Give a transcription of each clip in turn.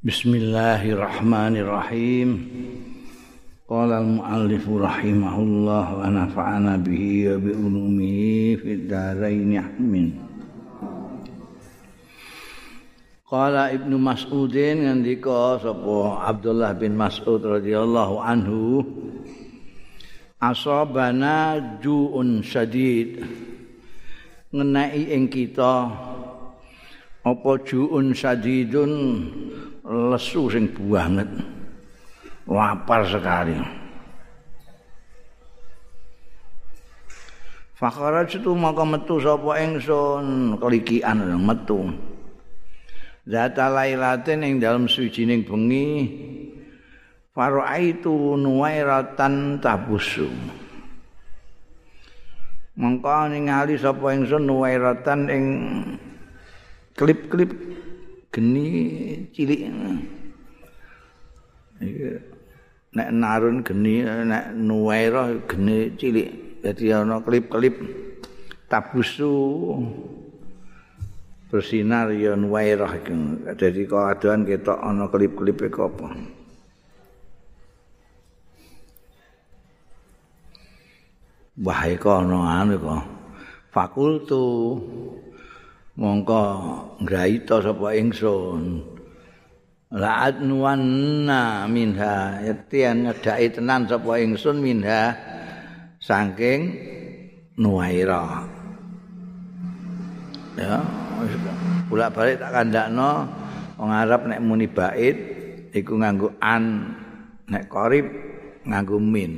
Bismillahirrahmanirrahim. Qala al-muallif rahimahullah wa nafa'ana bihi wa bi ulumihi fid dharain amin. Qala Ibnu Mas'udin ngendika sapa Abdullah bin Mas'ud radhiyallahu anhu asabana ju'un syadid ngenai ing kita apa ju'un syadidun lesu sing banget. Lapar sekali. Fakara itu maka metu sapa ingsun? Kelikian metu. Zata lailatin ing dalam suwijining bengi. Faraitu nuwairatan tabusu. Mengko ningali sapa ingsun nuwairatan ing klip-klip geni cilik. Nek narun geni nek nuwaira geni cilik. Dadi ana klip-klip tabusu. Bersinar ya nuwaira dadi kadoan ketok ana klip-klipe apa. Wahai kono anu kok. Fakultu mongko ngraita sapa ingsun. La'at nuwanna minha. Yetian nyedaki tenan sapa ingsun minha. Saking nuwaira. Ya bolak-balik tak kandakno. Wong Arab nek muni bait iku nganggo an. Nek qarib nganggo min.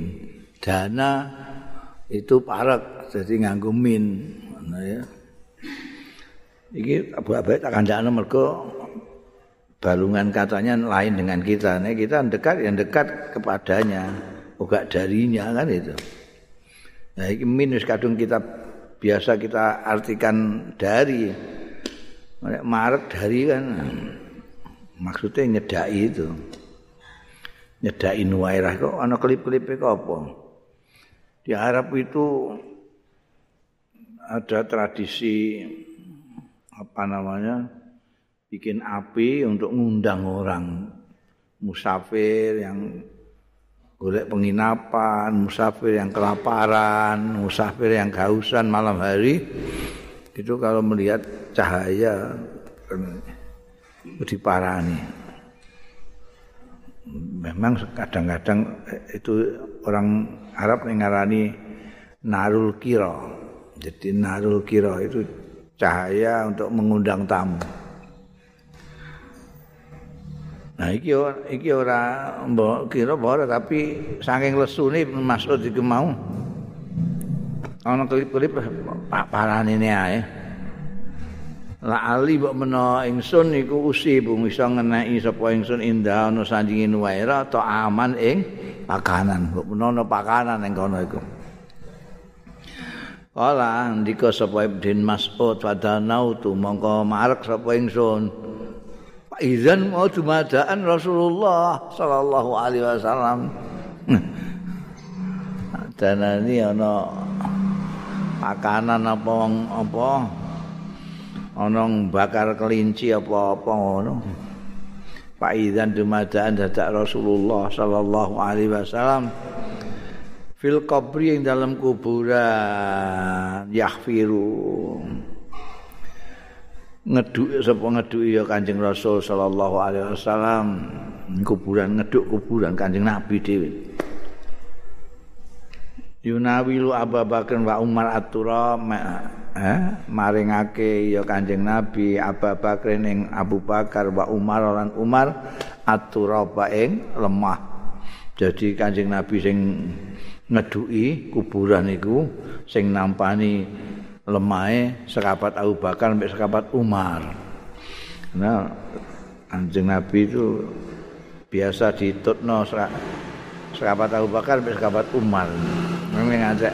Dana itu parek jadi nganggo min. Ya Iki abek tak kandakno mergo balungan katanya lain dengan kita. Nih kita dekat yang dekat kepadanya, bukan darinya kan itu. Nah, ini minus kadung kita biasa kita artikan dari Maret dari kan maksudnya nyedai itu nyedai nuairah kok ana klip-klip kok apa di Arab itu ada tradisi apa namanya bikin api untuk ngundang orang musafir yang golek penginapan, musafir yang kelaparan, musafir yang kehausan malam hari itu kalau melihat cahaya diparani. Memang kadang-kadang itu orang Arab ngarani narul kiro. Jadi narul kiro itu cahaya untuk mengundang tamu. Nah iki iki ora mbok kira ora tapi saking lesune Mas'ud iki mau. Ana klip-klip parane ne ae. La ali mbok mena ingsun iku usi bung iso ngeneki sapa ingsun indah ana sanjingin waira ta aman ing pakanan. Mbok mena pakanan ning kono iku. Kala ndika sapa Ibn Mas'ud fadanau tu mongko marek sapa ingsun. Izan mau dumadaan Rasulullah sallallahu alaihi wasallam. Danani ana makanan apa apa ana bakar kelinci apa-apa ngono. Pak Izan dumadaan dadak Rasulullah sallallahu alaihi wasallam. Fil qabri yang dalam kuburan yaghfiru ngeduk sapa ngeduk ya Kanjeng Rasul sallallahu alaihi wasallam. Kuburan ngeduk kuburan Kanjeng Nabi dhewe. Yunawilu Abu Bakar wa Umar Atura eh, maringake ya Kanjeng Nabi Abu Bakar ning Abu Bakar wa Umar lan Umar Atura ing lemah. Jadi Kanjeng Nabi sing ngeduki kuburan iku sing nampani lemahe sekabat Abu Bakar sampai sekabat Umar. Nah, anjing Nabi itu biasa ditutno sekabat Abu Bakar sampai sekabat Umar. Memang ada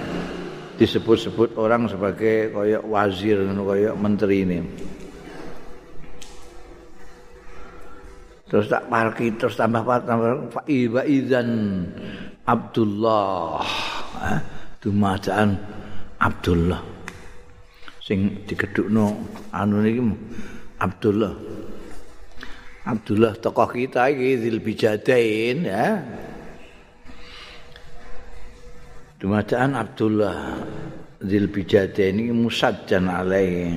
disebut-sebut orang sebagai koyok wazir koyok menteri ini. Terus tak parki terus tambah tambah fa izan Abdullah dumadaan Abdullah sing digedhukno anu niki Abdullah Abdullah tokoh kita iki Zil Bijadain ya. Dumadaan Abdullah Zil Bijadain ini musajjan alaihi.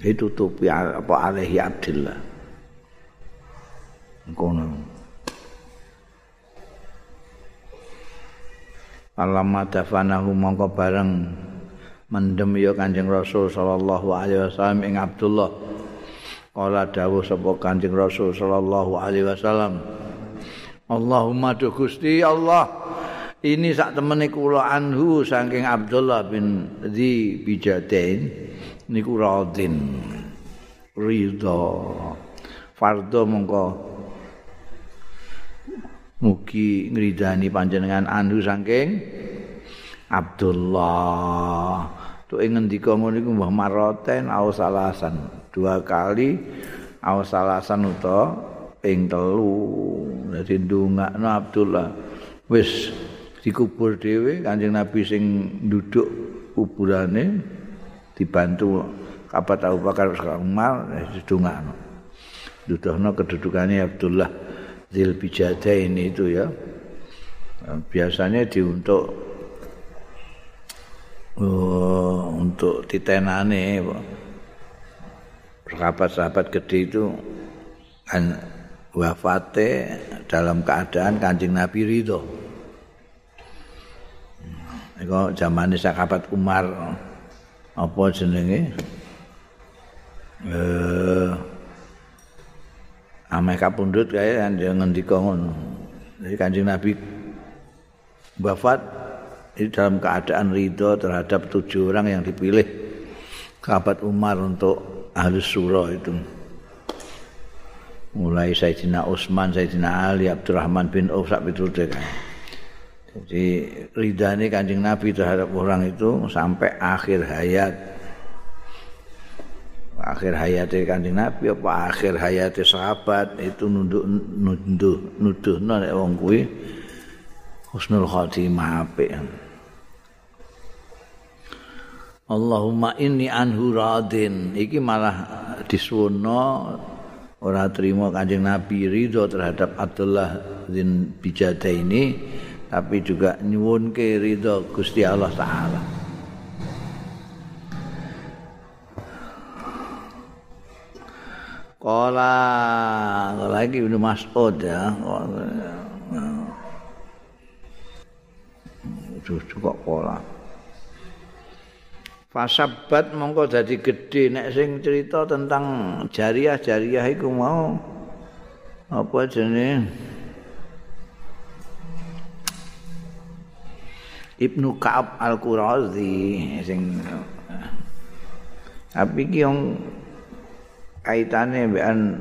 Ditutupi apa alaihi Abdullah. Kono. Alamma dafanahu mongko bareng mendem ya Kanjeng Rasul sallallahu alaihi wasallam ing Abdullah. Kala dawuh sapa Kanjeng Rasul sallallahu alaihi wasallam. Allahumma du Gusti Allah. Ini sak temene kula anhu saking Abdullah bin Di Bijatain niku radin ridha. Fardho mongko mugi ngridani panjenengan anhu saking Abdullah. Tuh ing ngendika ngono iku Mbah Maroten aus alasan dua kali aus alasan uta ping telu. Dadi ndongakno Abdullah wis dikubur dhewe Kanjeng Nabi sing duduk kuburane dibantu kabat Abu Bakar Umar didongakno. Duduhno kedudukannya Abdullah Zil ini itu ya. Biasanya diuntuk Oh, untuk titenane sahabat-sahabat gede itu kan wafate dalam keadaan kancing Nabi Ridho. Iko zaman sahabat Umar apa jenenge? Eh Ameh kapundhut kae ngendika ngono. Jadi Kanjeng Nabi wafat ini dalam keadaan ridho terhadap tujuh orang yang dipilih kabat Umar untuk ahli surah itu mulai Sayyidina Utsman, Sayyidina Ali, Abdurrahman bin Auf piturute kan. Jadi ridhani Kanjeng Nabi terhadap orang itu sampai akhir hayat. Akhir hayat Kanjeng Nabi apa akhir hayat sahabat itu nunduk nunduh nuduh nek wong kuwi husnul khotimah apik. Allahumma inni anhu radin iki malah disuwuna ora terima Kanjeng Nabi ridho terhadap Abdullah bin Bijada ini tapi juga nyuwunke ridho Gusti Allah taala Kala lagi Ibnu Mas'ud ya. Cukup kala. Fasabat mongko dadi gedhe nek sing cerita tentang jariah-jariah iku mau apa jenenge Ibnu Ka'ab Al-Qurazi sing tapi ki yang kaitane mbekan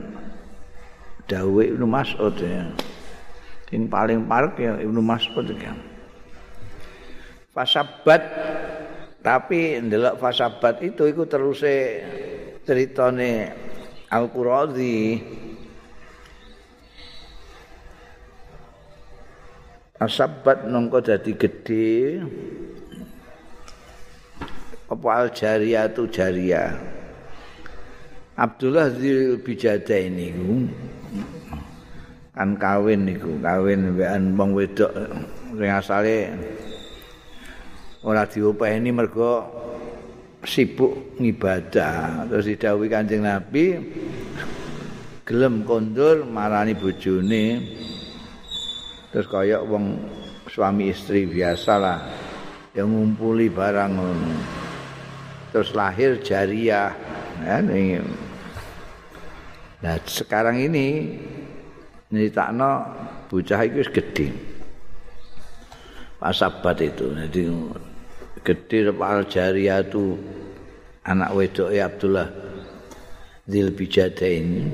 Dawe Ibnu Mas'ud ya. Sing paling parek ya Ibnu Mas'ud ya. Fasabat Tapi ndelok fasabat itu iku terus ceritane Al-Qurazi. Asabat nongko dadi gede. Apa al-jariyah tu jariyah. Abdullah Bijada ini kan kawin niku kawin mbekan wong wedok. Sing asale ora diopeni mergo sibuk ngibadah. Terus didhawuhi Kanjeng Nabi gelem kondur marani bojone. Terus kaya wong suami istri biasa lah yang ngumpuli barang terus lahir jariah. Ya, nah sekarang ini nyeritakno bocah itu gede pasabat itu. Jadi gede al jariyatu anak wedok Abdullah Zil Bijadain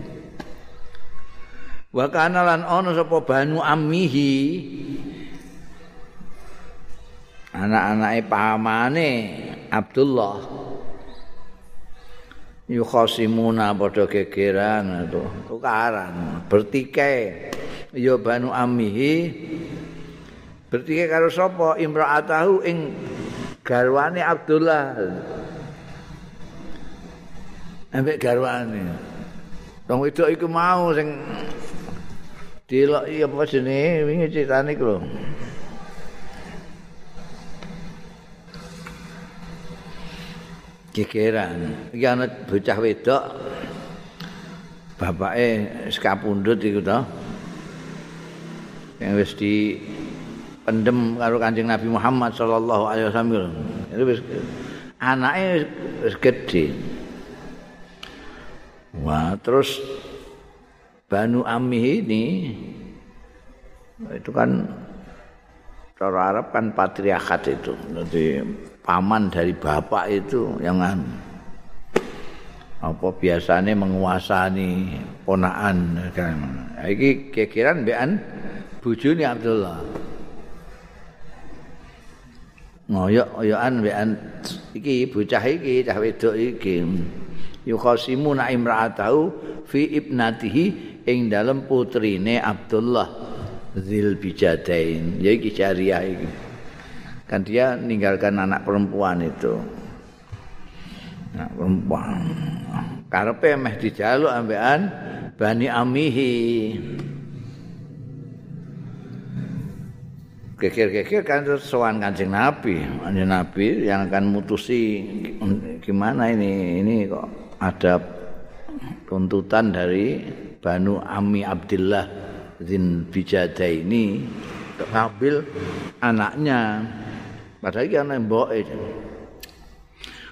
wa kana lan ana sapa banu ammihi? Anak-anake pahamane Abdullah yukhasimuna padha gegeran tukaran bertikai. Ya banu ammihi bertikai karo sapa? Imra'atahu ing garwane Abdullah. Ambek garwane. Wong wedok iku mau sing delok iya apa jenenge? Wingi critane iku lho. Gegeran. Iki ana bocah wedok. Bapake sekapundhut iku to. Yang wis di pendem karo Kanjeng Nabi Muhammad sallallahu alaihi wasallam. Itu wis anake wis gedhe. Wah, terus Banu Amih ini itu kan cara Arab kan patriarkat itu. Jadi paman dari bapak itu yang apa biasanya menguasai ponaan kan. Iki kekiran bean bujuni Abdullah. Ngoyok-ngoyokan bean iki bocah iki cah wedok iki. yukhasimu na imra'atahu fi ibnatihi ing dalem putrine Abdullah Zil Bijadain ya iki jariah iki kan dia ninggalkan anak perempuan itu. Anak perempuan. Karepe meh dijaluk ambekan Bani Amihi. Kekir-kekir kan terus sowan kancing Nabi, kancing Nabi yang akan mutusi gimana ini, ini kok ada tuntutan dari Banu Ami Abdullah Zin Bijada ini ngambil anaknya padahal ini anak mbok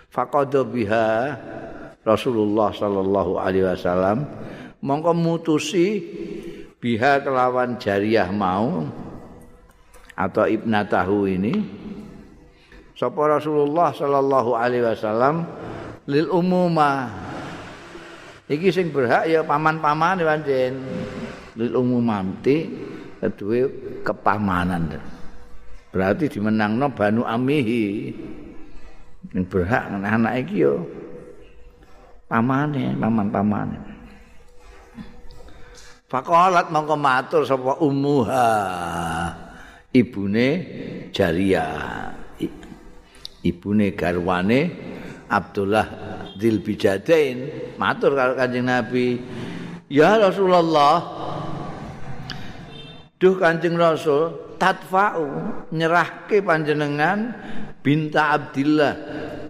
faqadha biha Rasulullah sallallahu alaihi wasallam mongko mutusi biha kelawan jariah mau atau ibnatahu ini. Sapa Rasulullah sallallahu alaihi wasallam lil umuma. Iki sing berhak ya paman-paman pancen lil umumamti kedue kepamanan berarti dimenangno banu amihi. Sing berhak anak iki yo pamane paman-pamane. Fakolat mongko matur sapa ummuha ibune Jariyah ibune garwane Abdullah Dzil Bijadain matur karo Kanjeng Nabi, "Ya Rasulullah, duh Kanjeng Rasul, tatfa'u nyerahke panjenengan binta Abdillah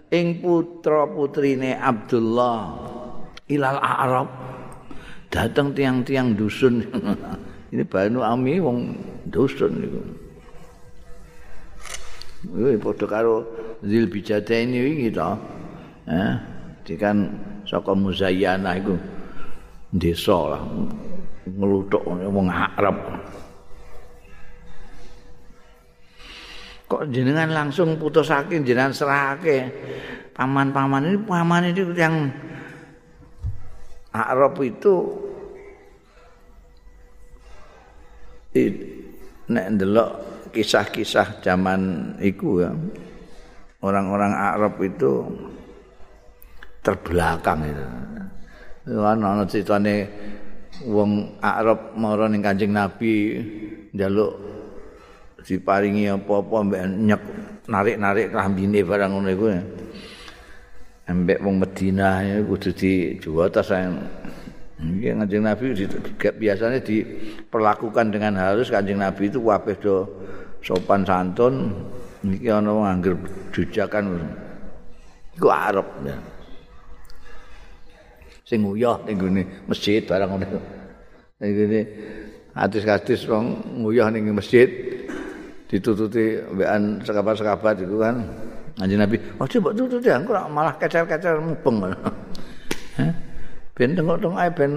ing putra-putrine Abdullah. Ilal Arab datang tiang-tiang dusun. Ini Banu Ami wong dusun niku. Wih, padha karo Zil Bijadain iki to. eh dikan saka muzayyana iku desa lah ngluthuk wong Arab kok jenengan langsung putusake jenengan serahake paman-paman ini paman itu yang Arab itu nek ndelok kisah-kisah zaman iku ya orang-orang Arab itu terbelakang itu. Lan ana critane wong Arab mara ning Kanjeng Nabi njaluk diparingi apa-apa mbek nyek narik-narik klambine barang ngono iku. Mbek wong Madinah kudu dijuwata sayang. Iki Kanjeng Nabi biasanya diperlakukan dengan halus Kanjeng Nabi itu kabeh do sopan santun. Niki ana wong angger jujakan. Iku Arab ya. sing nguyah ning masjid barang ngono. Ning gone hadis-hadis wong nguyah ning masjid ditututi mbekan sekabat-sekabat itu kan. Anjing Nabi, "Oh, coba tututi engko malah kecer-kecer mubeng." Heh. Ben tengok-tengok ae ben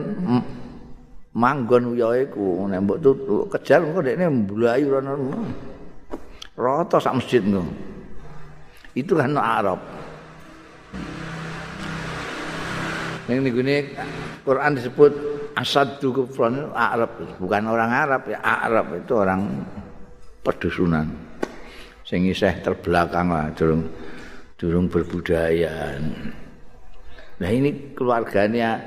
manggon uyah iku nek mbok tutuk kejar engko dekne mbulayu rono. Rata sak masjid ngono. Itu kan Arab. Ning nggone Quran disebut asaddu kufran Arab, bukan orang Arab ya, Arab itu orang pedusunan. Sing isih terbelakang lah, durung durung berbudaya. Nah ini keluarganya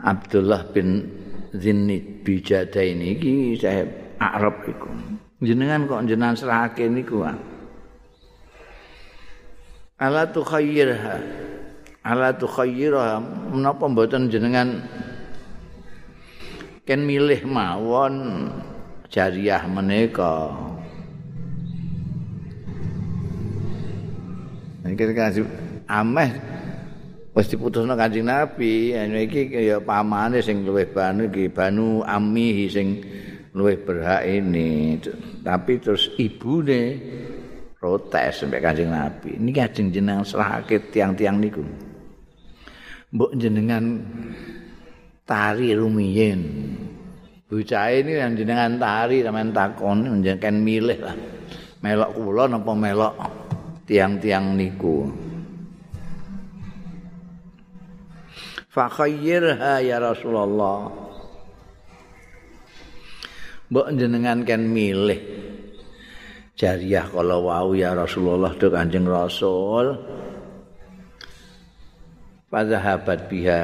Abdullah bin Zinid Bijada ini iki saya Arab iku. Jenengan kok jenengan serahake niku. Ala tukhayyirha ala tukhayyira menapa mboten jenengan ken milih mawon jariah menika. Iki kasih ameh. Wis diputusno Kanjeng Nabi. Iki ya pamane sing luwih banu iki banu ami sing luwih berhak ini. Tapi terus ibune protes sampai Kanjeng Nabi. Ini kanjeng jenengan serahake tiang-tiang niku. Mbok jenengan tari rumiyin. Bocah ini yang jenengan tari sampean takon jenengan milih lah. Melok kula napa melok tiang-tiang niku. Fa khayyirha ya Rasulullah. Mbok jenengan kan milih jariah kalau wau ya Rasulullah do Kanjeng Rasul. Pada habat biha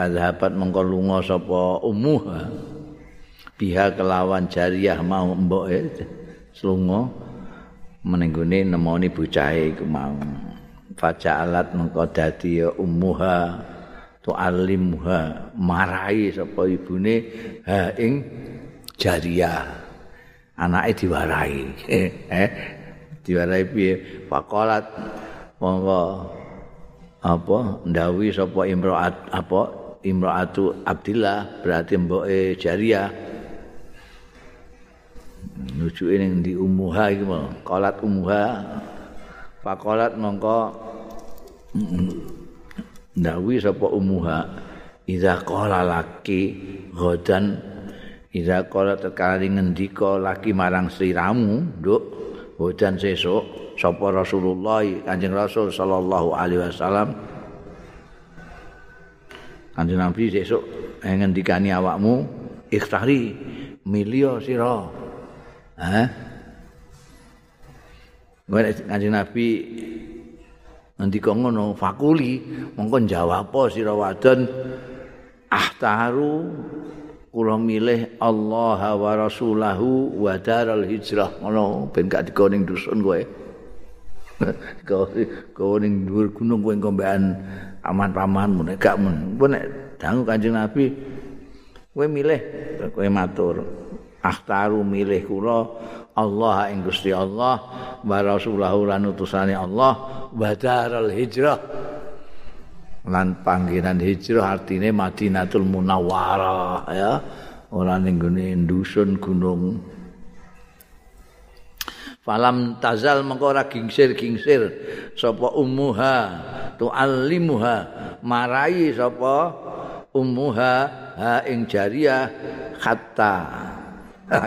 Padhapat mengko lunga sapa umuh. Biha kelawan jariah mau mbok slunga menenggone nemoni bocahe iku mau. Faja alat mengko dadi ya umuha tu alimha marai sapa ibune ha ing jariah. Anake diwarai. Eh diwarai piye? Faqalat monggo apa ndawi sapa imraat apa imraatu Abdillah berarti mboke Jariyah nujuke ning di umuha iki mau qalat umuha faqalat mongko ndawi sapa umuha idza qala laki ghadan idza qala tekali ngendika laki marang sliramu nduk ghadan sesuk sapa Rasulullah Kanjeng Rasul sallallahu alaihi wasallam Kanjeng Nabi sesuk ngendikani awakmu ikhtari milio sira. Hah? Kanjeng Nabi ngendika ngono fakuli mongko jawab apa sira wadon ahtaru kula milih Allah wa rasulahu wa daral hijrah ngono ben gak dikoning dusun kowe. Kowe ning dhuwur gunung kowe ngombean aman-aman mun gak mun. Nek dangu Kanjeng Nabi kowe milih kowe matur. Akhtaru milih kula Allah ing Gusti Allah wa rasulahu lan utusane Allah wa daral hijrah. Lan panggenan hijrah artine Madinatul Munawwarah ya. Ora ning dusun gunung falam tazal mengko ora gingsir-gingsir. Sapa ummuha? Tuallimuha. Marai sapa ummuha? Ha ing jariyah hatta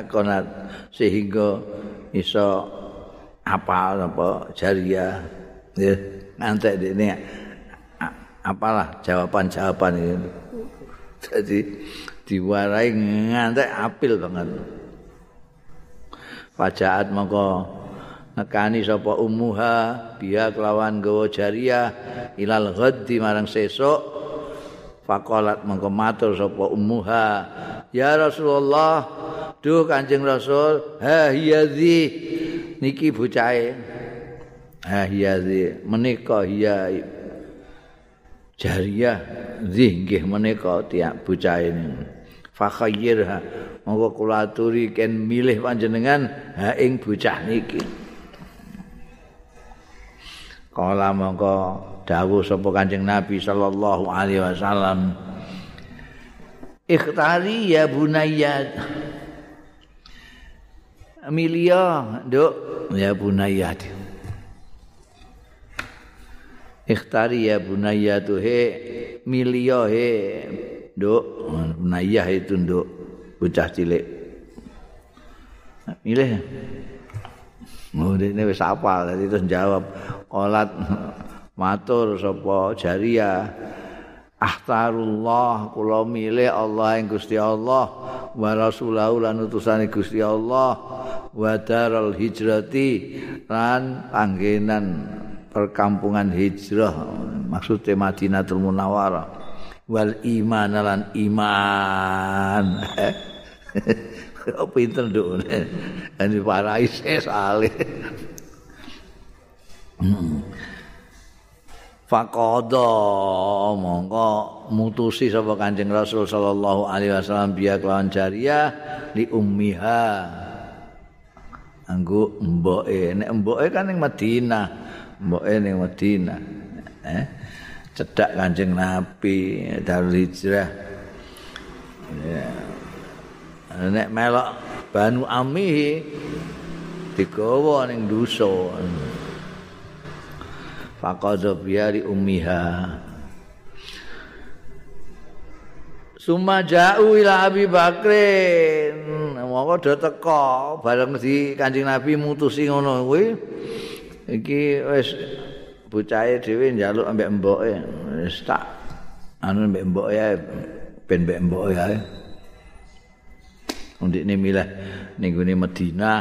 konat sehingga iso apa apa? Jariyah ya ngantek ini apalah jawaban-jawaban ini. Jadi diwarai ngantek apil banget Fajaat mongko nekani sapa ummuha biya kelawan gawa jariyah ilal ghaddi marang sesuk. Faqalat mongko matur sapa ummuha. Ya Rasulullah duh Kanjeng Rasul ha hiyazi niki bocahe ha hiyazi menika hiya jariyah nggih menika tiap bocahe fa khayyirha monggo kula aturi ken milih panjenengan ha ing bocah niki. Kala monggo dawuh sapa kanjeng nabi sallallahu alaihi wasallam ikhtari ya bunayya. Amelia, dok, ya bunayya. Ikhtari ya bunayya tuh he, milio he, dok, bunayya itu dok. Bocah cilik. Milih. Ini wis apa tadi terus jawab kolat matur sapa jaria ahtarullah kula milih Allah yang Gusti Allah wa rasulahu lan utusane Gusti Allah wa daral hijrati lan panggenan perkampungan hijrah maksudnya Madinatul Munawwarah wal iman lan iman Kok pinter nduk. Ani parais sale. faqada mongko mutusi sapa Kanjeng Rasul sallallahu alaihi wasallam biya kelawan jariyah li ummiha anggo mboke nek mboke kan ning Madinah mboke ning Madinah eh cedak Kanjeng Nabi Darul Hijrah ya nek melok Banu Amihi digawa ning dusun faqadha biari ummiha Suma ja'u ila Abi Bakrin. Moko do teko bareng di Kanjeng Nabi mutusi ngono kuwi. Iki wis bocahe dhewe njaluk ambek mboke. Wis tak anu ambek mboke ben mboke ae. Undikne milih ning gone Madinah.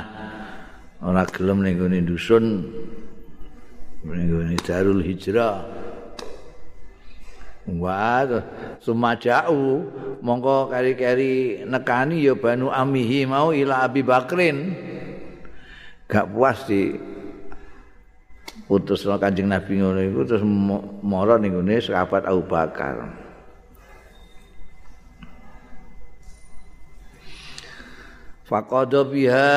Ora gelem ning gone dusun. Ini Darul Hijrah. Wah, sumajau mongko kari-kari nekani ya Banu Amihi mau ila Abi Bakrin. Gak puas di utus Kanjeng Nabi ngono iku terus mara ning ngene sahabat Abu Bakar. Faqada biha.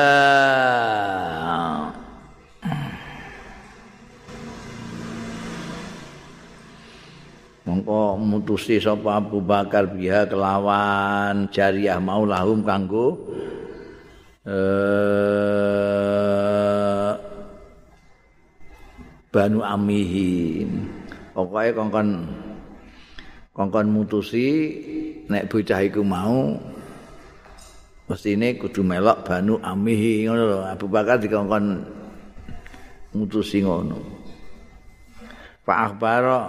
Mongko mutusi sapa Abu Bakar biha kelawan jariah mau lahum kanggo eh, Banu Amihi pokoke kongkon kongkon mutusi nek bocah iku mau mestine kudu melok Banu Amihi ngono lho Abu Bakar dikongkon mutusi ngono Pak Akbaro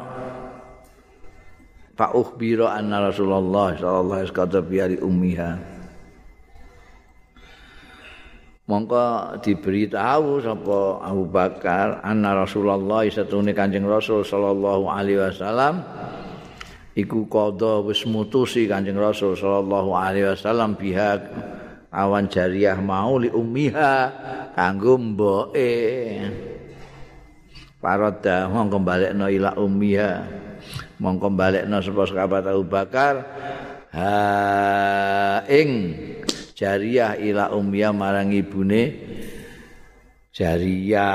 Pak ukhbiro anna Rasulullah sallallahu alaihi wasallam biari ummiha. Mongko diberitahu sapa Abu Bakar anna Rasulullah satune Kanjeng Rasul sallallahu alaihi wasallam iku qada wis mutusi Kanjeng Rasul sallallahu alaihi wasallam biha awan jariyah mau li ummiha kanggo mboke. Parada mongko balekno ila ummiha. mongko balekna sapa sahabat Abu Bakar ha ing jariyah ila ummiyah marang ibune jariyah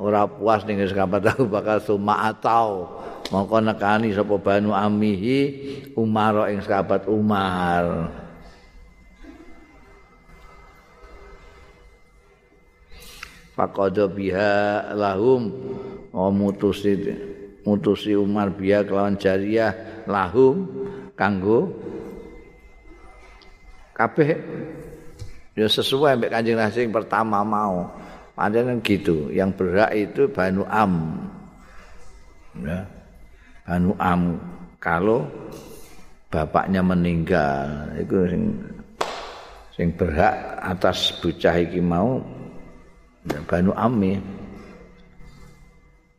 ora puas ning sahabat Abu Bakar suma atau mongko nekani sapa Banu Amihi Umar ing sahabat Umar Faqadha biha lahum wa mutusid mutusi Umar biya kelawan jariyah lahum kanggo kabeh ya sesuai mbek Kanjeng Nabi pertama mau. Pancen gitu, yang berhak itu Banu Am. Ya. Banu Am kalau bapaknya meninggal itu sing sing berhak atas bocah iki mau Banu Am ya.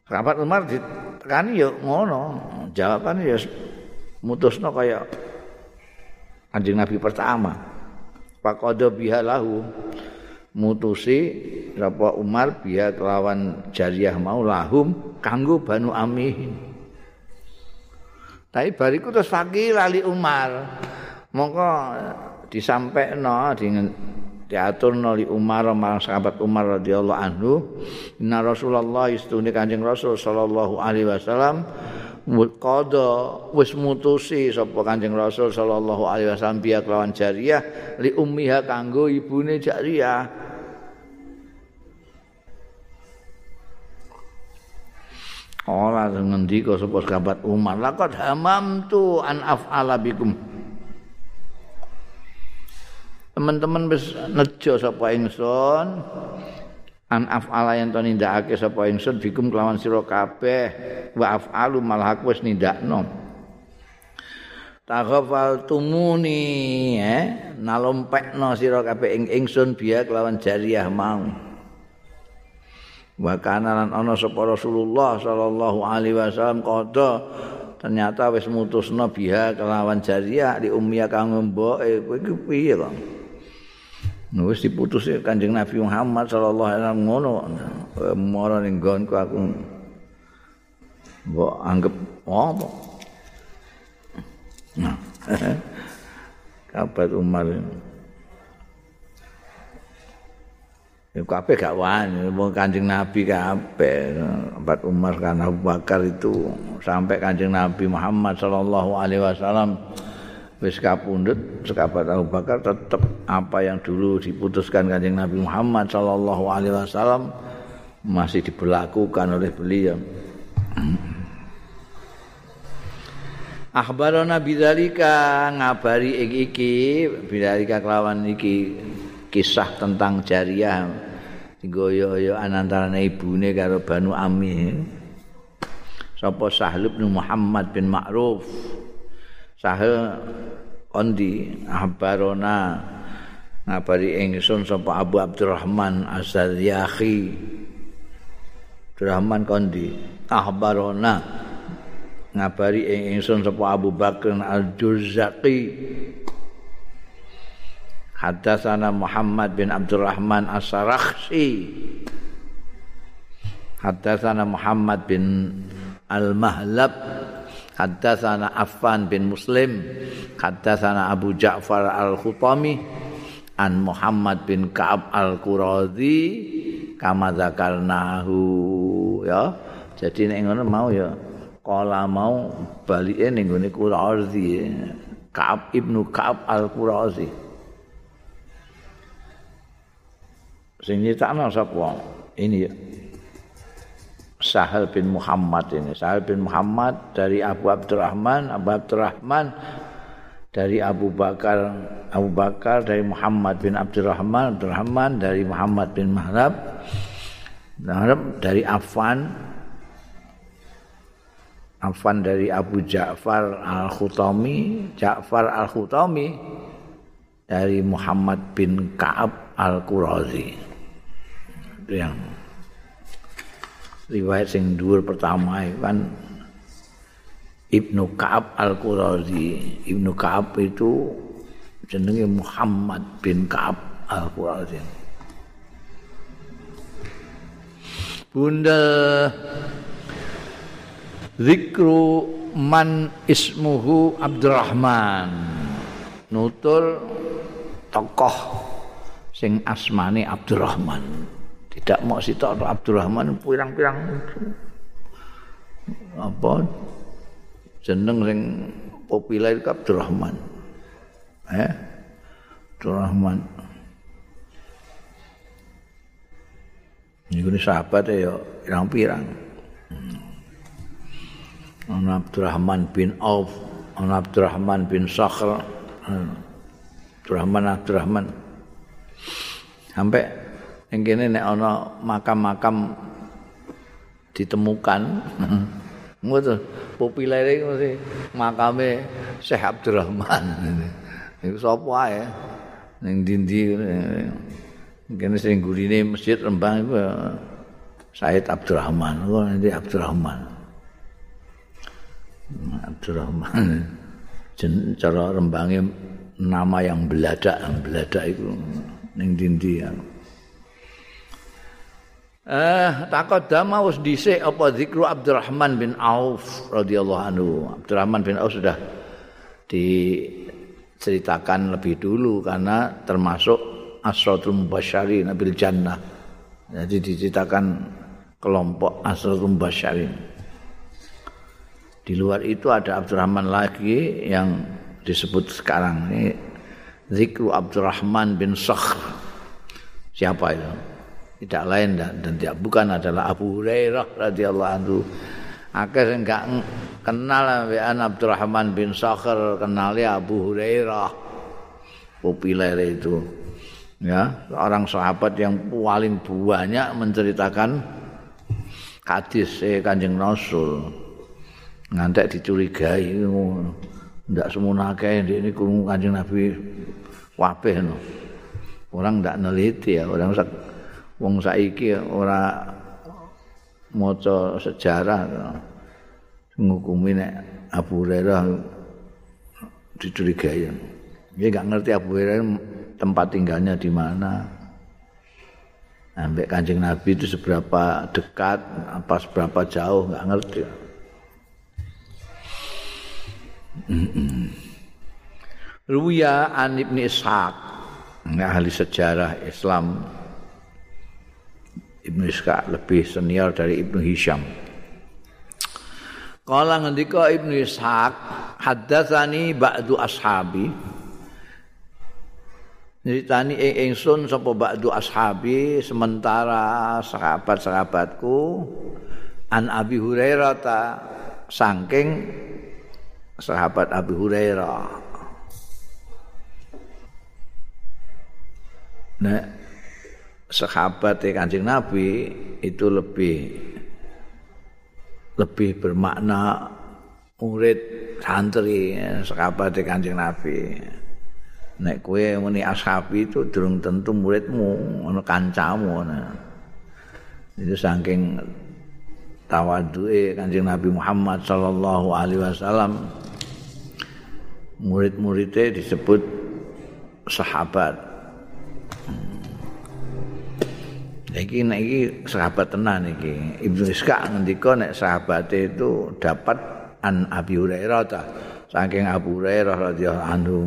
Sahabat Umar ditekani ya ngono. Jawaban ya mutusno kaya Anjing Nabi pertama. Biha lahu mutusi sapa Umar biha kelawan jariyah mau lahum kanggo Banu Amih. Tapi bariku terus fakir lali Umar. Mongko disampaikan dengan diatur noli Umar marang sahabat Umar radhiyallahu anhu inna Rasulullah istune Kanjeng Rasul sallallahu alaihi wasallam qada wis mutusi sapa Kanjeng Rasul sallallahu alaihi wasallam biya kelawan jariyah li ummiha kanggo ibune jariyah Ora ngendika sapa sahabat Umar? Laqad hamamtu an af'ala bikum. Teman-teman wis nejo sapa ingsun? An af'ala yen to nindakake sapa ingsun bikum kelawan sira kabeh. Wa af'alu malah aku wis nindakno. Taghafal tumuni eh? Nalompekno sira kabeh ing ingsun biya kelawan jariyah mau wa kana lan ana sapa Rasulullah sallallahu alaihi wasallam qada ternyata wis mutusna biha kelawan jariyah di ummiyah kang mboke kowe iki piye kok wis diputus Kanjeng Nabi Muhammad sallallahu alaihi wasallam ngono mara ning nggonku aku mbok anggap apa? Nah kabat Umar. Ya kabeh gak wani, wong Kanjeng Nabi kabeh. Abad Umar kan Abu Bakar itu sampai Kanjeng Nabi Muhammad sallallahu alaihi wasallam wis kapundhut sekabat Abu Bakar tetap apa yang dulu diputuskan Kanjeng Nabi Muhammad sallallahu alaihi wasallam masih diberlakukan oleh beliau. Akhbarana bidzalika ngabari iki bidzalika kelawan iki kisah tentang jariah goyo-yo antara ibune karo Banu Ami. Sapa Sahal bin Muhammad bin Ma'ruf. Sahal ondi ahbarona ngabari ingsun sapa Abu Abdurrahman Az-Zaryahi. Abdurrahman kondi ahbarona ngabari ingsun sapa Abu Bakar Al-Jurzaqi. Haddatsana Muhammad bin Abdurrahman As-Sarakhsi. Haddatsana Muhammad bin Al-Mahlab. Haddatsana Affan bin Muslim. Haddatsana Abu Ja'far Al-Khutami an Muhammad bin Ka'ab Al-Qurazi kama zakarnahu ya. Jadi nek ngono mau ya kala mau balike ning gone Qurazi. Ka'ab ibnu Ka'ab Al-Qurazi. Sing nyitakno sapa? Ini ya. Sahal bin Muhammad ini. Sahal bin Muhammad dari Abu Abdurrahman Abu Abdurrahman dari Abu Bakar Abu Bakar dari Muhammad bin Abdurrahman Abdurrahman dari Muhammad bin Mahrab Mahrab dari Affan Affan dari Abu Ja'far Al-Khutami Ja'far Al-Khutami dari Muhammad bin Ka'ab Al-Qurazi yang riwayat sing dhuwur pertama kan Ibnu Ka'ab Al-Qurazi. Ibnu Ka'ab itu jenenge Muhammad bin Ka'ab Al-Qurazi. Bunda Zikru man ismuhu Abdurrahman. Nutul tokoh sing asmane Abdurrahman. Tidak mau sitok Abdurrahman pirang-pirang. Apa? Jeneng sing populer Abdurrahman. Eh? Abdurrahman. Ini sahabat ya pirang-pirang. Ana Abdurrahman bin Auf, Ana Abdurrahman bin Sakhr, Abdurrahman Abdurrahman. Sampai Yang kene nek ana makam-makam ditemukan. Ngono populer iki mesti makame Syekh Abdurrahman. Iku sapa ae ning ndi-ndi kene sing gurine Masjid Rembang iku Said Abdurrahman. Oh, nanti Abdurrahman. Abdurrahman. Jen cara Rembange nama yang beladak, beladak itu ning ndi-ndi ya. Eh, taqaddama wis dhisik apa zikru Abdurrahman bin Auf radhiyallahu anhu. Abdurrahman bin Auf sudah diceritakan lebih dulu karena termasuk asratul mubasysyirin bil jannah. Jadi diceritakan kelompok asratul mubasysyirin. Di luar itu ada Abdurrahman lagi yang disebut sekarang ini Zikru Abdurrahman bin Sakhr. Siapa itu? Tidak lain dan, tidak bukan adalah Abu Hurairah radhiyallahu anhu. Akeh sing gak kenal ambekan Abdurrahman bin Sakhr, kenalnya Abu Hurairah. Populer itu. Ya, orang sahabat yang paling banyak menceritakan hadis eh, Kanjeng Rasul. Ngantek dicurigai ndak semono akeh ini Kanjeng Nabi wabeh no. Orang ndak neliti ya, orang wong saiki ora maca sejarah ngukumi nek Abu Hurairah dicurigai. Dia nggak ngerti Abu Hurairah tempat tinggalnya di mana. Sampai kancing Nabi itu seberapa dekat, apa seberapa jauh nggak ngerti. Ruya an Ibnu Ishaq, ahli sejarah Islam. Ibnu Ishaq lebih senior dari Ibnu Hisham. Kala ngendika Ibnu Ishaq, haddatsani ba'du ashabi. Nyritani ing ingsun sapa ba'du ashabi sementara sahabat-sahabatku an Abi Hurairah ta saking sahabat Abi Hurairah Nah, sahabat Kanjeng Nabi itu lebih lebih bermakna murid santri sahabat Kanjeng Nabi. Nek kowe muni ashabi itu durung tentu muridmu, ono kancamu nah. Itu saking tawaduke Kanjeng Nabi Muhammad sallallahu alaihi wasallam murid-muridnya disebut sahabat. Iki nek iki sahabat tenan iki. Ibnu Iska ngendika nek sahabat itu dapat an Abi Hurairah ta. Saking Abu Hurairah radhiyallahu anhu.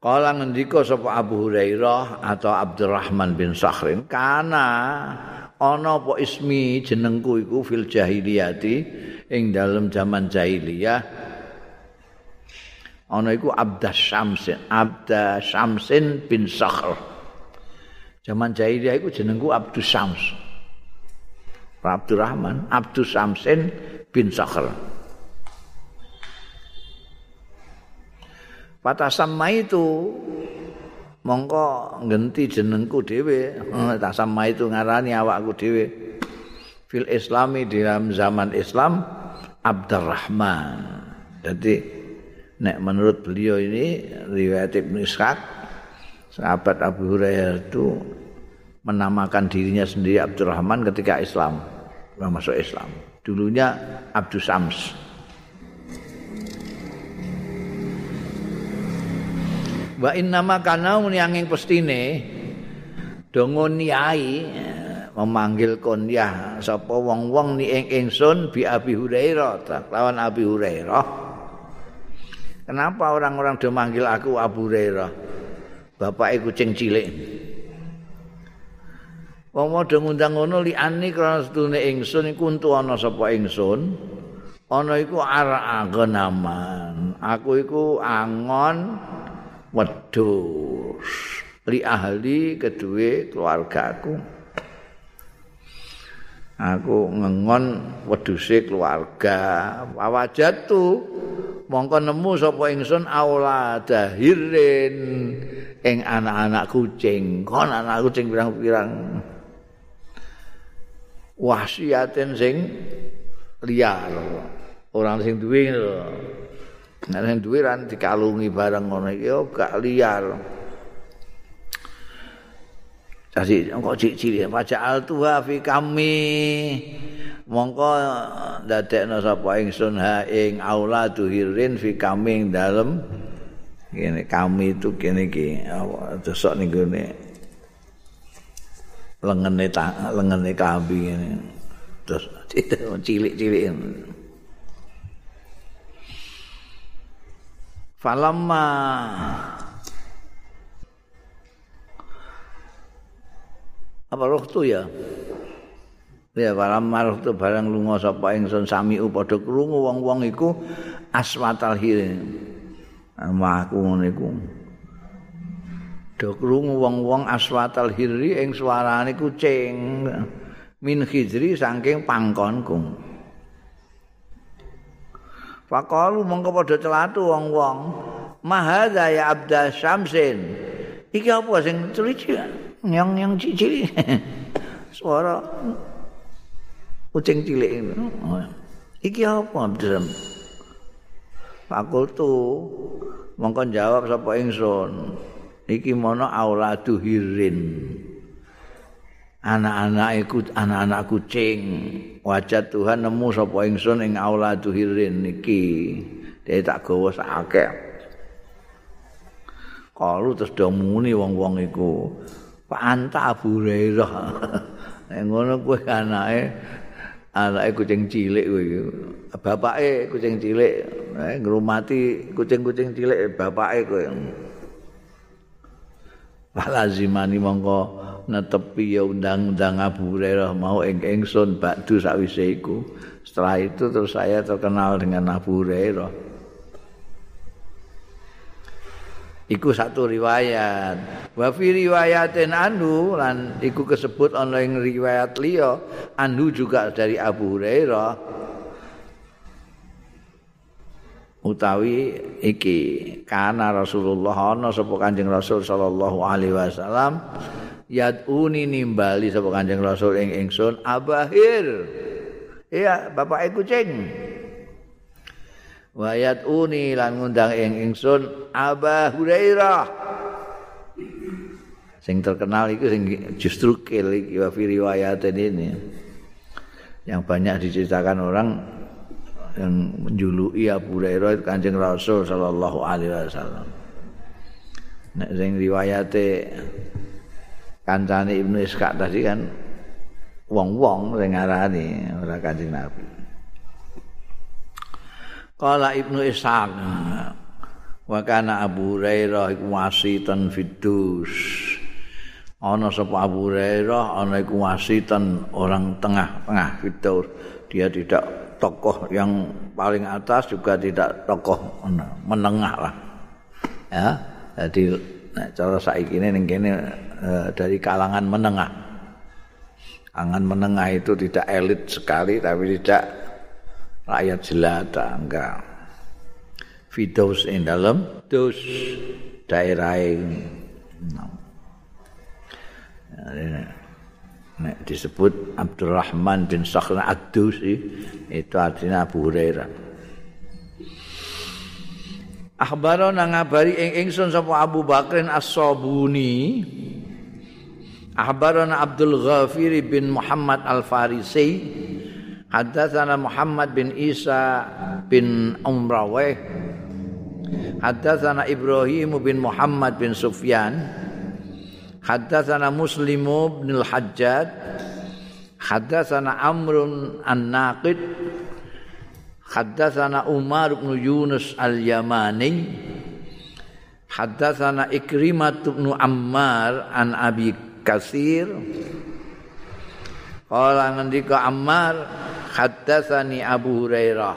Kala ngendika sapa Abu Hurairah atau Abdurrahman bin Sakhrin kana ana apa ismi jenengku iku fil jahiliyati ing dalam zaman jahiliyah ana iku Abdas Syamsin Abda Syamsin bin Sakhr Zaman jahiliyah itu jenengku Abdus Syams. Abdurrahman, Abdus Syamsin bin Sakhr. Patah sama itu mongko ngenti jenengku dhewe, hmm. tak sama itu ngarani awakku dhewe. Fil Islami di dalam zaman Islam Abdurrahman. Jadi nek menurut beliau ini riwayat Ibnu Ishaq sahabat Abu Hurairah itu menamakan dirinya sendiri Abdurrahman ketika Islam, masuk Islam. Dulunya Abdus Sams. Wa innama kana yang pestine dongo niai memanggil kunyah sapa wong-wong ni ing ingsun bi Abi Hurairah lawan Abi Hurairah. Kenapa orang-orang do manggil aku Abu Hurairah? Bapake kucing cilik. Wong padha ngundang ngono liani krana sedune ingsun iku untu ana sapa ingsun. Ana iku ara agenaman. Aku iku angon wedhus li ahli kedue keluargaku. Aku ngengon wedhuse keluarga. Wawajatu mongko nemu sapa ingsun auladahirin ing anak-anak kucing kon anak kucing pirang-pirang. Wasiaten sing liar. Orang sing duwe lho nek sing duwe ran dikalungi bareng ngono iki yo gak liar Jadi engko ciri-ciri pajak altuha fi kami. Mongko dadekno sapa ingsun ha ing auladu hirin fi kami ing dalem. Ini kami itu kini ki, tusuk nih gue lengene ta, lengene kami ini, terus cilik cilik ini. Falamma apa roh tu ya? Ya falamma roh tu barang lunga sapa ingsun sami padha krungu wong-wong iku aswatal hirin. aku ngene iku. Do krungu wong-wong aswatal hirri ing suarane kucing min khidri saking pangkonku. Fakalu mongko padha celatu wong-wong. Mahadza ya abda syamsin? Iki apa sing cuci yang yang cici suara kucing cilik iki apa abda Fakultu mongko jawab sapa ingsun. Iki mono auladu hirin. Anak-anak iku anak-anak kucing. Wajah Tuhan nemu sapa ingsun ing auladu hirin niki dia tak gawa sakake kalu terus do muni wong-wong iku Anta Abu Hurairah ngono kuwi anake anake kucing cilik kuwi. Bapake kucing cilik eh, ngrumati kucing-kucing cilik bapake kuwi. Lazimani mongko netepi ya undang-undang Abu Hurairah mau ing ingsun bakdu sakwise iku. Setelah itu terus saya terkenal dengan Abu Hurairah iku satu riwayat. Wa fi riwayatin anhu lan iku kesebut ana ing riwayat liya anhu juga dari Abu Hurairah. Utawi iki kana Rasulullah ana sapa Kanjeng Rasul sallallahu alaihi wasallam yaduni nimbali sapa Kanjeng Rasul ing ingsun abahir. Iya bapak kucing wayat uni lan ngundang ing ingsun Aba Hurairah sing terkenal itu sing justru kill iki wa riwayat ini yang banyak diceritakan orang yang menjuluki Abu Hurairah Kanjeng Rasul sallallahu alaihi wasallam. Nek sing riwayate kancane Ibnu Ishaq tadi kan wong-wong sing ngarani ora Kanjeng Nabi. Kala Ibnu Ishaq wa kana Abu Hurairah iku wasitan fidus. Ana sapa Abu Hurairah ana iku wasitan orang tengah-tengah fidus. Dia tidak tokoh yang paling atas juga tidak tokoh menengah lah ya jadi nah, cara saiki ini ini uh, dari kalangan menengah kalangan menengah itu tidak elit sekali tapi tidak rakyat jelata enggak Fidos in dalam dos daerah nek disebut Abdurrahman bin Sakhr Ad-Dusi itu artinya Abu Hurairah. Akhbarana ngabari ing ingsun sapa Abu Bakrin As-Sabuni. Akhbarana Abdul Ghafir bin Muhammad Al-Farisi. Haddatsana Muhammad bin Isa bin Umraweh. Haddatsana Ibrahim bin Muhammad bin Sufyan. Haddatsana Muslim bin Al-Hajjaj Haddatsana Amrun An-Naqid Haddatsana Umar bin Yunus Al-Yamani Haddatsana Ikrimah bin Ammar an Abi Kasir Kala ngendika Ammar haddatsani Abu Hurairah.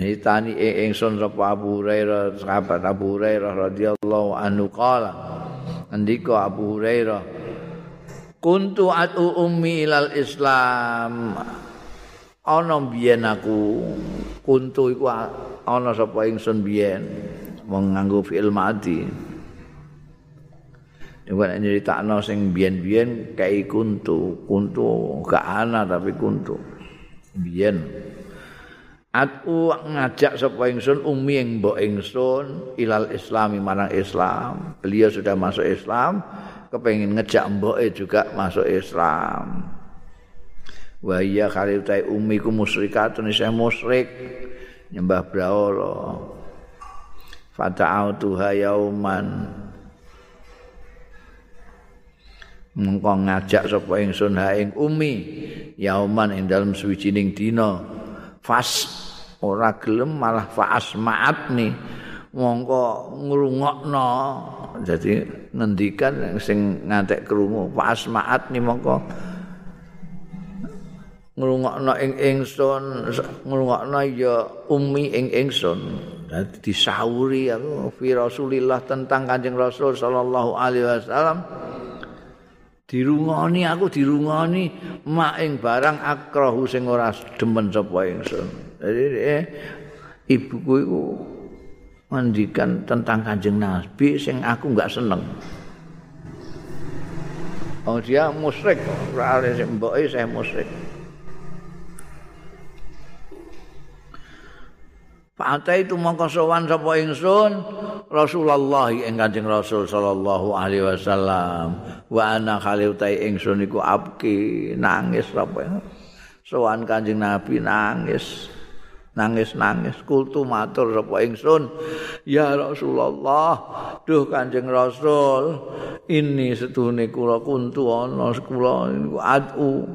Nitani ingsun sapa Abu Hurairah sahabat Abu Hurairah radhiyallahu anhu qala Andika Abu Hurairah kuntu atu ummi ilal Islam. Ana biyen aku kuntu iku ana sapa ingsun biyen wong nganggo fi'il madi Iku nek nyeritakno sing biyen-biyen kae kuntu, kuntu gak ana tapi kuntu. Biyen. Aku ngajak sapa ingsun umi ing mbok ingsun ilal islami marang Islam. Beliau sudah masuk Islam, kepengin ngejak mboke juga masuk Islam. Wa iya kali utai umi ku musyrikatun isa musyrik nyembah brahala. Fata'autu yauman. Mengko ngajak sapa ingsun ha ing umi yauman ing dalem suwijining dina. Fas ora gelem malah faas maat mongko ngrungokno. Jadi ngendikan sing ngantek krungu faas maat mongko ngrungokno ing ingsun ngrungokno ya umi ing ingsun. Dadi disauri aku fi Rasulillah tentang Kanjeng Rasul sallallahu alaihi wasallam dirungoni aku dirungoni. Mak ing barang akrahu sing ora demen sapa ingsun. Jadi eh, ibuku iku ngendikan tentang kanjeng nabi sing aku enggak seneng. Oh dia musyrik. Ora sing mboke saya musyrik Pak itu mongko sowan sapa ingsun Rasulullah ing Kanjeng Rasul sallallahu alaihi wasallam. Wa ana khali utai ingsun iku abki nangis apa sowan Kanjeng Nabi nangis nangis nangis. Kultu matur sapa ingsun ya Rasulullah duh Kanjeng Rasul ini setune kula kuntu ana kula adu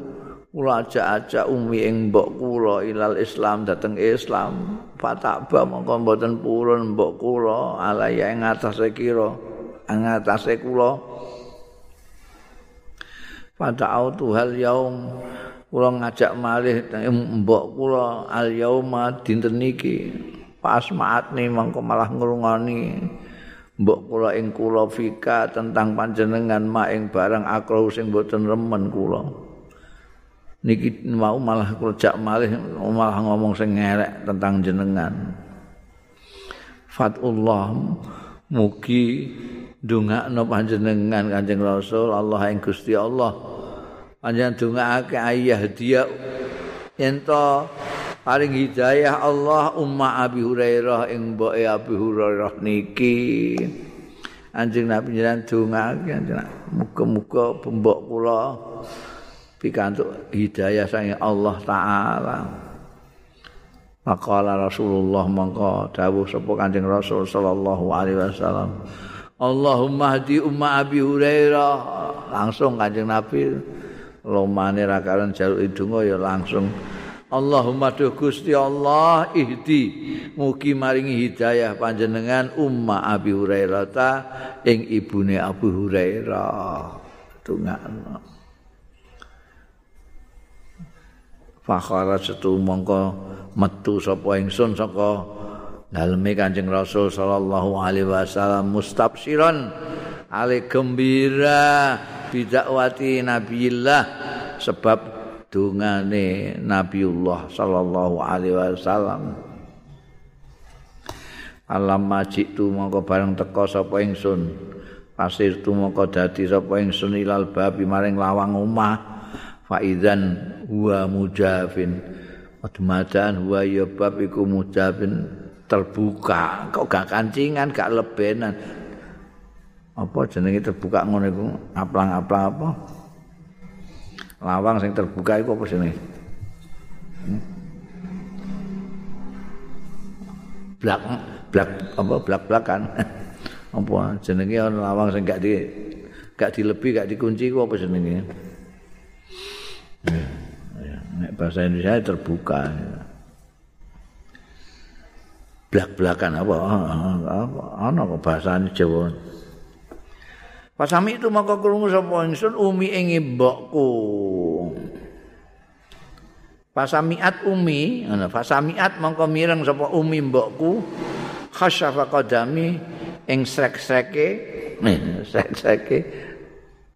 kula ajak-ajak umi ing mbok kula ilal Islam dateng Islam. Fatakba mongko mboten purun mbok kula. Alaya ing atase kira ing atase kula. Fata'au tuhal yaum. Kula ngajak malih mbok kula al yauma dinten niki pas maatni mongko malah ngrungani mbok kula ing kula fika tentang panjenengan ma ing barang akro sing boten remen kula niki mau malah kerja malih malah ngomong sing ngerek tentang jenengan. Fatullah mugi ndongakno panjenengan Kanjeng Rasul Allah ing Gusti Allah. Panjenengan dongakake ayah dia. Ento paring hidayah Allah umma Abi Hurairah ing mboke Abi Hurairah niki. Anjing Nabi jenengan dongake muga-muga pembok kula pikantuk hidayah sang Allah taala. Maqala Rasulullah mangka dawuh sapa Kanjeng Rasul sallallahu alaihi wasallam. Allahumma hadi umma Abi Hurairah. Langsung Kanjeng Nabi lomane ra karen jaluk idungo ya langsung Allahumma tu Gusti Allah ihdi mugi maringi hidayah panjenengan umma Abi Hurairah ta ing ibune Abu Hurairah. Tungakno Fakhara setu mongko metu sapa ingsun saka daleme Kanjeng Rasul sallallahu alaihi wasallam mustabsyiran ale gembira bidakwati Nabiillah sebab dungane Nabiullah sallallahu alaihi wasallam. Alam majik tu mongko bareng teko sapa ingsun. Pasir tu mongko dadi sapa ingsun ilal babi maring lawang omah faizan huwa mujafin Admadan huwa ya bab iku mujafin terbuka kok gak kancingan gak lebenan apa jenenge terbuka ngono iku aplang-aplang apa lawang sing terbuka iku apa jenenge? Hmm? Blak blak apa blak-blakan. apa jenenge lawang sing gak di gak dilebih gak dikunci iku apa jenenge? Nek bahasa Indonesia terbuka. Blak-blakan apa? Apa ana kok bahasane Jawa? Pasami itu maka krungu sapa ingsun umi ing mbokku. Pasamiat umi, ngono. Pasamiat mongko mireng sapa umi mbokku. Khasyafa qadami ing srek-sreke, srek-sreke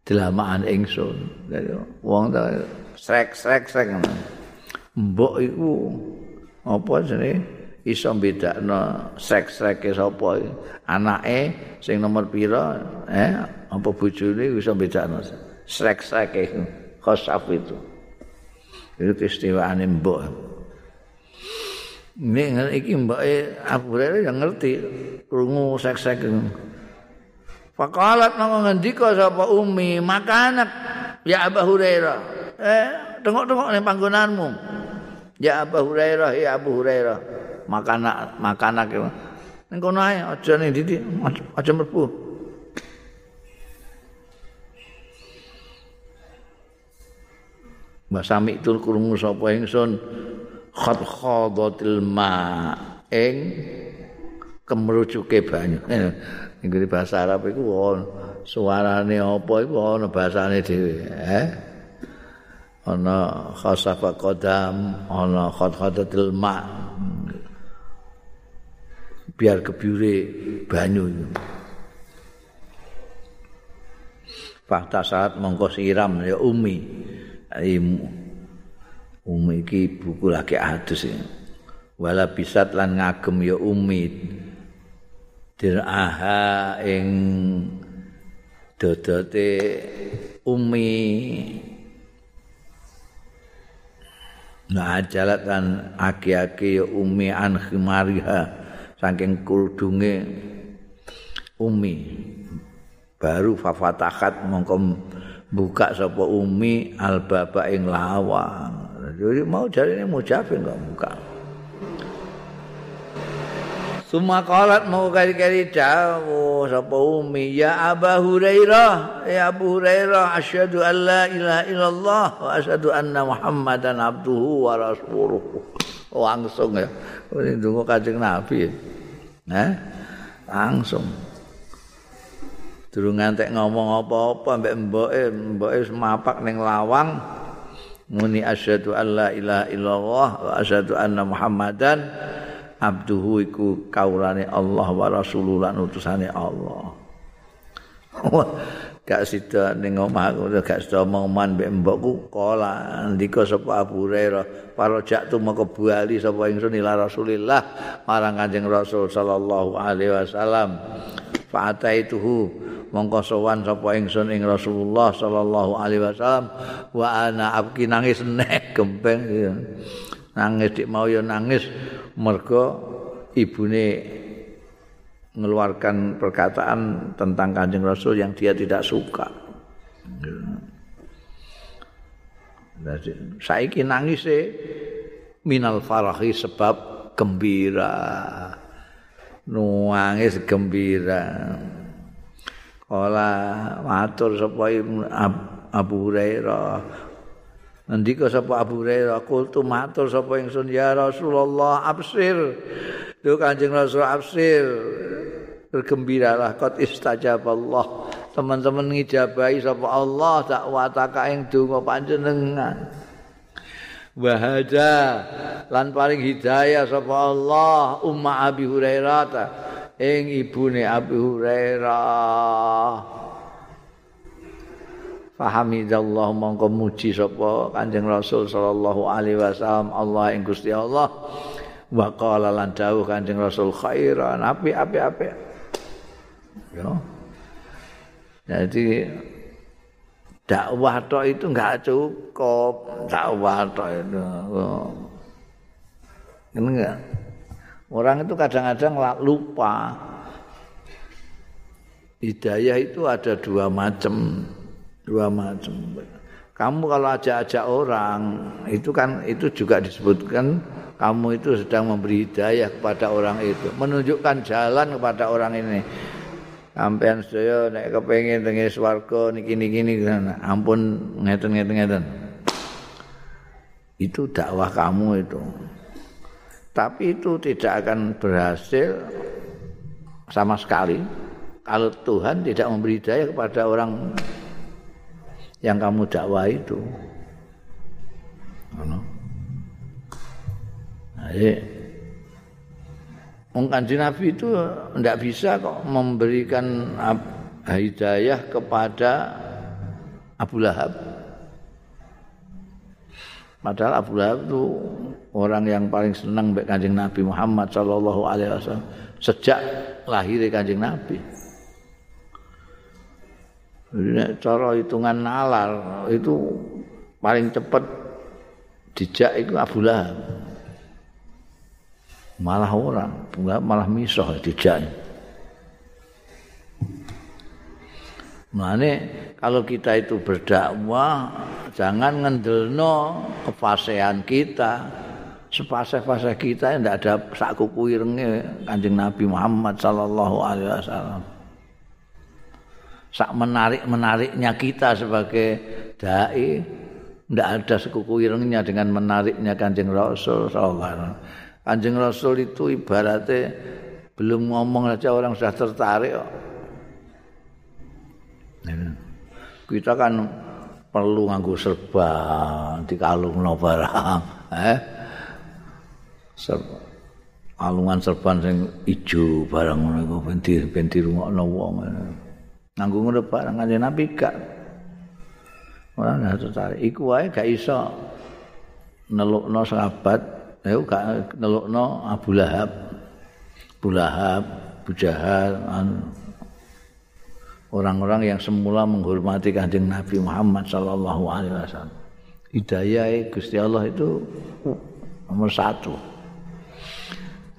delamaan ingsun. Dadi wong ta srek-srek-srek ngono. Mbok iku apa jenenge? iso bedakno srek-sreke sapa anake sing nomor pira eh apa bojone iso bedakno srek-sreke khosaf itu itu keistimewaane mbok ini iki mbok e Abu Hurairah yang ngerti krungu srek-srek Fakalat nang ngendika sapa Umi, makanak ya Abu Hurairah. Eh, tengok-tengok ning panggonanmu. Ya Abu Hurairah, ya Abu Hurairah. makanak makanak ning kono ae aja ning ndi aja mlebu. Mbah Sami tur krungu sapa ingsun? Khat khadatil ma ing kemrucuke banyu. Ing bahasa Arab iku suarane apa iku? Ana bahasane dhewe. Eh ana khasafa qadam ana khat khadatil ma biar kebiure banyu. Fakta saat mongko siram ya umi. Umi iki buku lagi adus ya. Wala bisat lan ngagem ya umi. Diraha ing dodote umi. Nah kan aki-aki umi an khimariha. saking kudunge umi. Baru fafatahat mongko buka sapa umi albaba ing lawang jadi mau jari ini mujabin kok buka Suma qalat mau kali-kali dawu sapa umi ya Abu Hurairah ya Abu Hurairah asyhadu an la ilaha illallah wa asyhadu anna Muhammadan abduhu wa rasuluhu. Langsung ya. Ini dungo Kanjeng Nabi. Eh? Langsung. Durung ngantek ngomong apa-apa mbek mboke, mboke semapak ning lawang muni asyhadu an la ilaha illallah wa asyhadu anna Muhammadan abduhu iku kaulane Allah wa rasulullah utusane Allah. gak sida ning omah gak sida omongan mbek mbokku kala ndika sapa Abu Hurairah para tu moko bali sapa ingsun ila Rasulillah marang Kanjeng Rasul sallallahu alaihi wasallam. Fa ataituhu mongko sowan sapa ingsun ing Rasulullah sallallahu alaihi wasallam wa ana abki nangis nek gempeng nangis dik mau ya nangis mergo ibune mengeluarkan perkataan tentang Kanjeng Rasul yang dia tidak suka. Saiki nangis minal farahi sebab gembira. Nuangis gembira. Kala matur sapa Abu Hurairah Ngendika sapa Abu Hurairah, "Qultu matur sapa ingsun ya Rasulullah, absir." Duh Kanjeng Rasul absir. Bergembiralah qad istajaballah. Teman-teman ngijabahi sapa Allah dakwataka ing donga panjenengan. Wahada lan paling hidayah sapa Allah umma Abi Hurairah ing ibune Abi Hurairah. Fahamidallah mongko muji sapa Kanjeng Rasul sallallahu alaihi wasallam Allah ing Gusti Allah. Wa qala lan dawuh Kanjeng Rasul khairan api api api ya. Jadi dakwah tok itu enggak cukup. Dakwah tok itu. Ini enggak orang itu kadang-kadang lupa. Hidayah itu ada dua macam dua macam. Kamu kalau ajak-ajak orang itu kan itu juga disebutkan kamu itu sedang memberi hidayah kepada orang itu, menunjukkan jalan kepada orang ini. Sampean saya nek kepengin tengene swarga niki niki niki ampun ngeten ngeten ngeten. Itu dakwah kamu itu. Tapi itu tidak akan berhasil sama sekali kalau Tuhan tidak memberi hidayah kepada orang yang kamu dakwah itu. Nah, Kanji Nabi itu tidak bisa kok memberikan hidayah kepada Abu Lahab. Padahal Abu Lahab itu orang yang paling senang baik kanjeng Nabi Muhammad Shallallahu Alaihi Wasallam sejak lahir kanjeng Nabi. Jadi cara hitungan nalar itu paling cepat dijak itu Abu Lahab. Malah orang, malah misoh dijak. Mane kalau kita itu berdakwah jangan ngendelno kefasehan kita. Sepaseh-paseh kita tidak ada sak kuku irenge Kanjeng Nabi Muhammad sallallahu alaihi wasallam. Sak menarik-menariknya kita sebagai dai tidak ada sekuku irengnya dengan menariknya Kanjeng Rasul sallallahu Kanjeng Rasul itu ibaratnya belum ngomong saja orang sudah tertarik kok. Kita kan perlu nganggo serban dikalungno barang, eh? Serba. Alungan serban sing ijo barang ngono iku ben di ben dirungokno wong. Nganggo ngono barang kanjeng Nabi gak. Ora ana tertarik iku wae gak iso nelukno sahabat ayo gak nelukno Abu Lahab. Abu Lahab Abu Jahal orang-orang yang semula menghormati kanjeng Nabi Muhammad sallallahu alaihi wasallam. Hidayah Gusti Allah itu nomor satu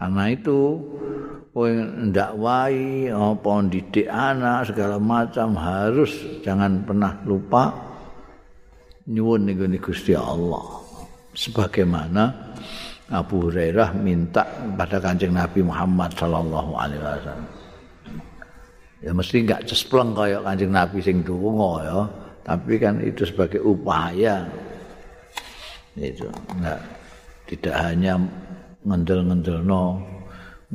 karena itu kowe ndakwai apa didik anak segala macam harus jangan pernah lupa nyuwun niku Gusti Allah sebagaimana Abu Hurairah minta pada Kanjeng Nabi Muhammad sallallahu alaihi wasallam. Ya mesti enggak cespleng kaya Kanjeng Nabi sing donga ya, tapi kan itu sebagai upaya. Itu enggak tidak hanya ngendel-ngendelno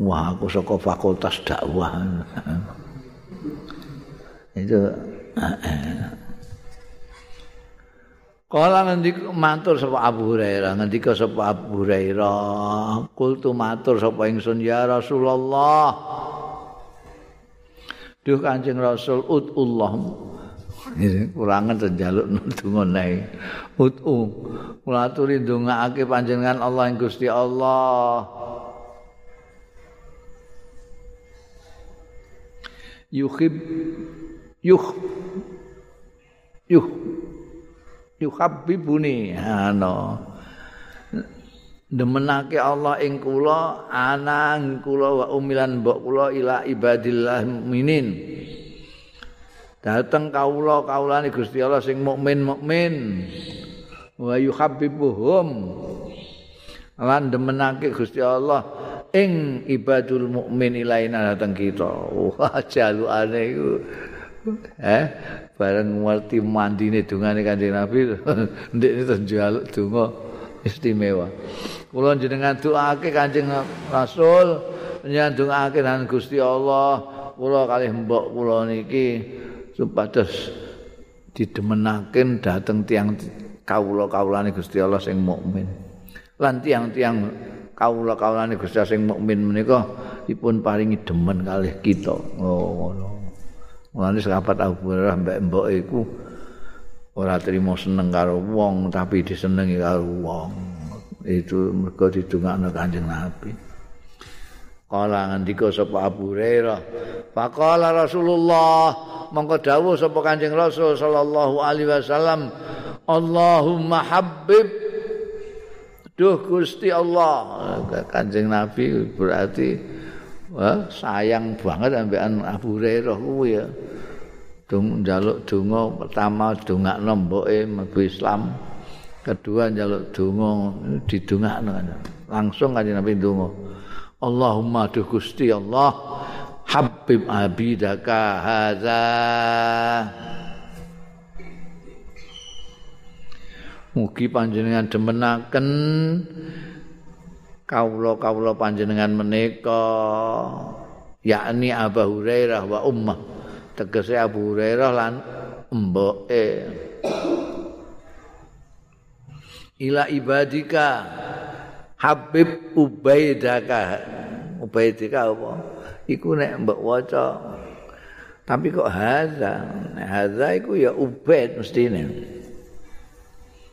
wah aku saka fakultas dakwah. itu Kala ngendi matur sapa Abu Hurairah, ngendika sapa Abu Hurairah, kultu matur sapa ingsun ya Rasulullah. Duh Kanjeng Rasul utullah. Kurangan terjaluk donga nae. Utu. Kula aturi ndongaake panjenengan Allah ing Gusti Allah. Yuhib yuh yuh yuhabbibuni ana demenake Allah ing kula anang kula wa umilan mbok kula ila ibadillah minin dateng kawula kawulane Gusti Allah sing mukmin mukmin wa yuhabbibuhum. Lan demenake Gusti Allah ing ibadul mukmin ilaina dateng kita. Wah jalukane iku. Eh bareng ngerti mandine dungane Kanjeng Nabi. Ndek terus njaluk donga istimewa. Kula jenengan doake Kanjeng Rasul nyandungake nang Gusti Allah. Kula kalih mbok kula niki supados didemenaken dhateng tiang kawula-kawulane Gusti Allah sing mukmin lan tiang-tiang kawula-kawulane Gusti Allah sing mukmin menika dipun paringi demen kalih kita oh ngono Mulane sahabat Abu Hurairah mbek mbok iku ora trimo seneng karo wong tapi disenengi karo wong. Itu mergo didongakno Kanjeng Nabi. Kala ngendika sapa Abu Hurairah, faqala Rasulullah mongko dawuh sapa Kanjeng Rasul sallallahu alaihi wasallam, Allahumma habib Duh Gusti Allah. Kanjeng Nabi berarti Wah, sayang banget ambekan Abu Hurairah kuwi ya. Dung njaluk donga pertama dongakno mboke mlebu Islam. Kedua njaluk donga didongakno langsung kan Nabi donga. Allahumma du Gusti Allah habib abidaka hadza. Mugi panjenengan demenaken kawula-kawula panjenengan menika yakni Abu Hurairah wa ummah. Tegese Abu Hurairah lan mboke ila ibadika Habib Ubaidaka Ubaidika apa iku nek mbok waca tapi kok haza haza iku ya Ubaid mestine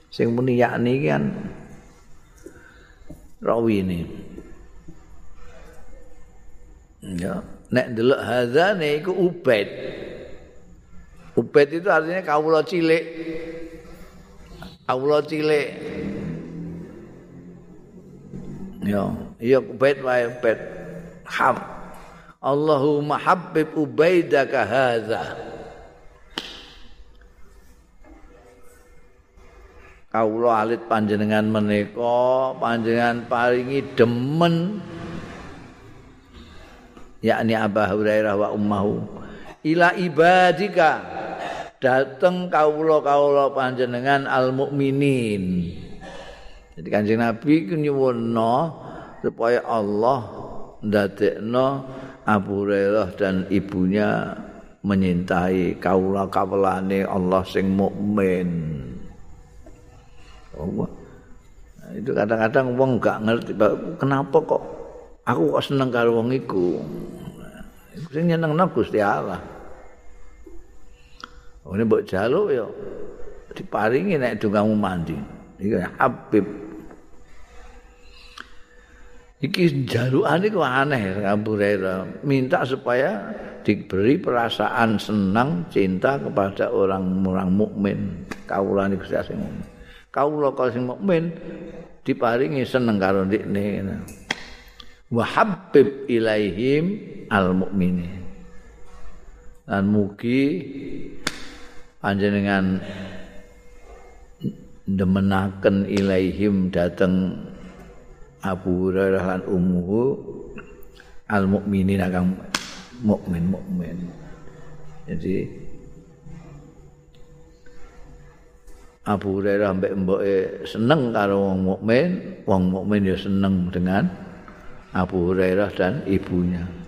sing muni yakni kan rawi ini. Ya, nek delok hadzane iku Ubaid. Ubaid itu artinya kawula cilik. Kawula cilik. Ya, iya Ubaid wae Ubaid. Ham. Allahumma habbib Ubaidaka hadza. kawula alit panjenengan menika panjenengan paringi demen yakni Abu Hurairah wa ummahu ila ibadika dateng kawula-kawula panjenengan al mukminin jadi kanjeng Nabi nyuwunno supaya Allah ndadekno Abu Hurairah dan ibunya menyintai kawula-kawulane Allah sing mukmin Allah. Nah, itu kadang-kadang wong gak ngerti kenapa kok aku kok seneng karo wong iku. Iku sing nyenengno Gusti Allah. Oh, ini mbok jaluk ya diparingi nek dongamu mandi. Iki Habib. Iki jalukane kok aneh Abu minta supaya diberi perasaan senang cinta kepada orang-orang mukmin kaulane Gusti Allah. kawula sing mukmin diparingi seneng karo ndekne wa habib ilaihim al mukminin dan mugi panjenengan demenaken ilaihim dateng Abu Hurairah lan ummuhu al mukminin kang mukmin mukmin. Jadi Abu Hurairah mbek mboke seneng karo wong mukmin, wong mukmin ya seneng dengan Abu Hurairah dan ibunya.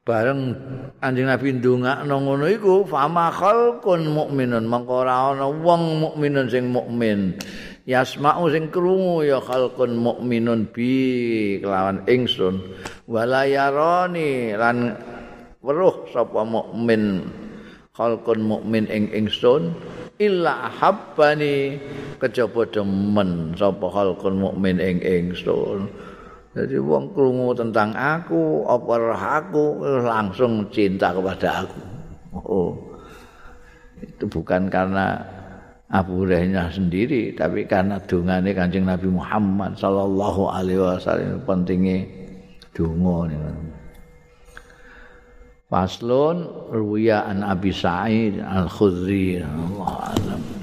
Bareng anjing Nabi ndongakno ngono iku fama khalqun mukminun mangko ora ana wong mukminun sing mukmin yasma'u sing krungu ya khalqun mukminun bi kelawan ingsun. Wala yarani lan weruh sapa mukmin khalqun mukmin ing ingsun illa habbani kejaba demen sapa khalqun mukmin ing ingsun Jadi wong krungu tentang aku, apa aku langsung cinta kepada aku. Oh. Itu bukan karena Abu Hurairah sendiri, tapi karena dungane Kanjeng Nabi Muhammad sallallahu alaihi wasallam pentingnya donga. Faslun ruya an Abi Sa'id Al-Khudri Allah alam.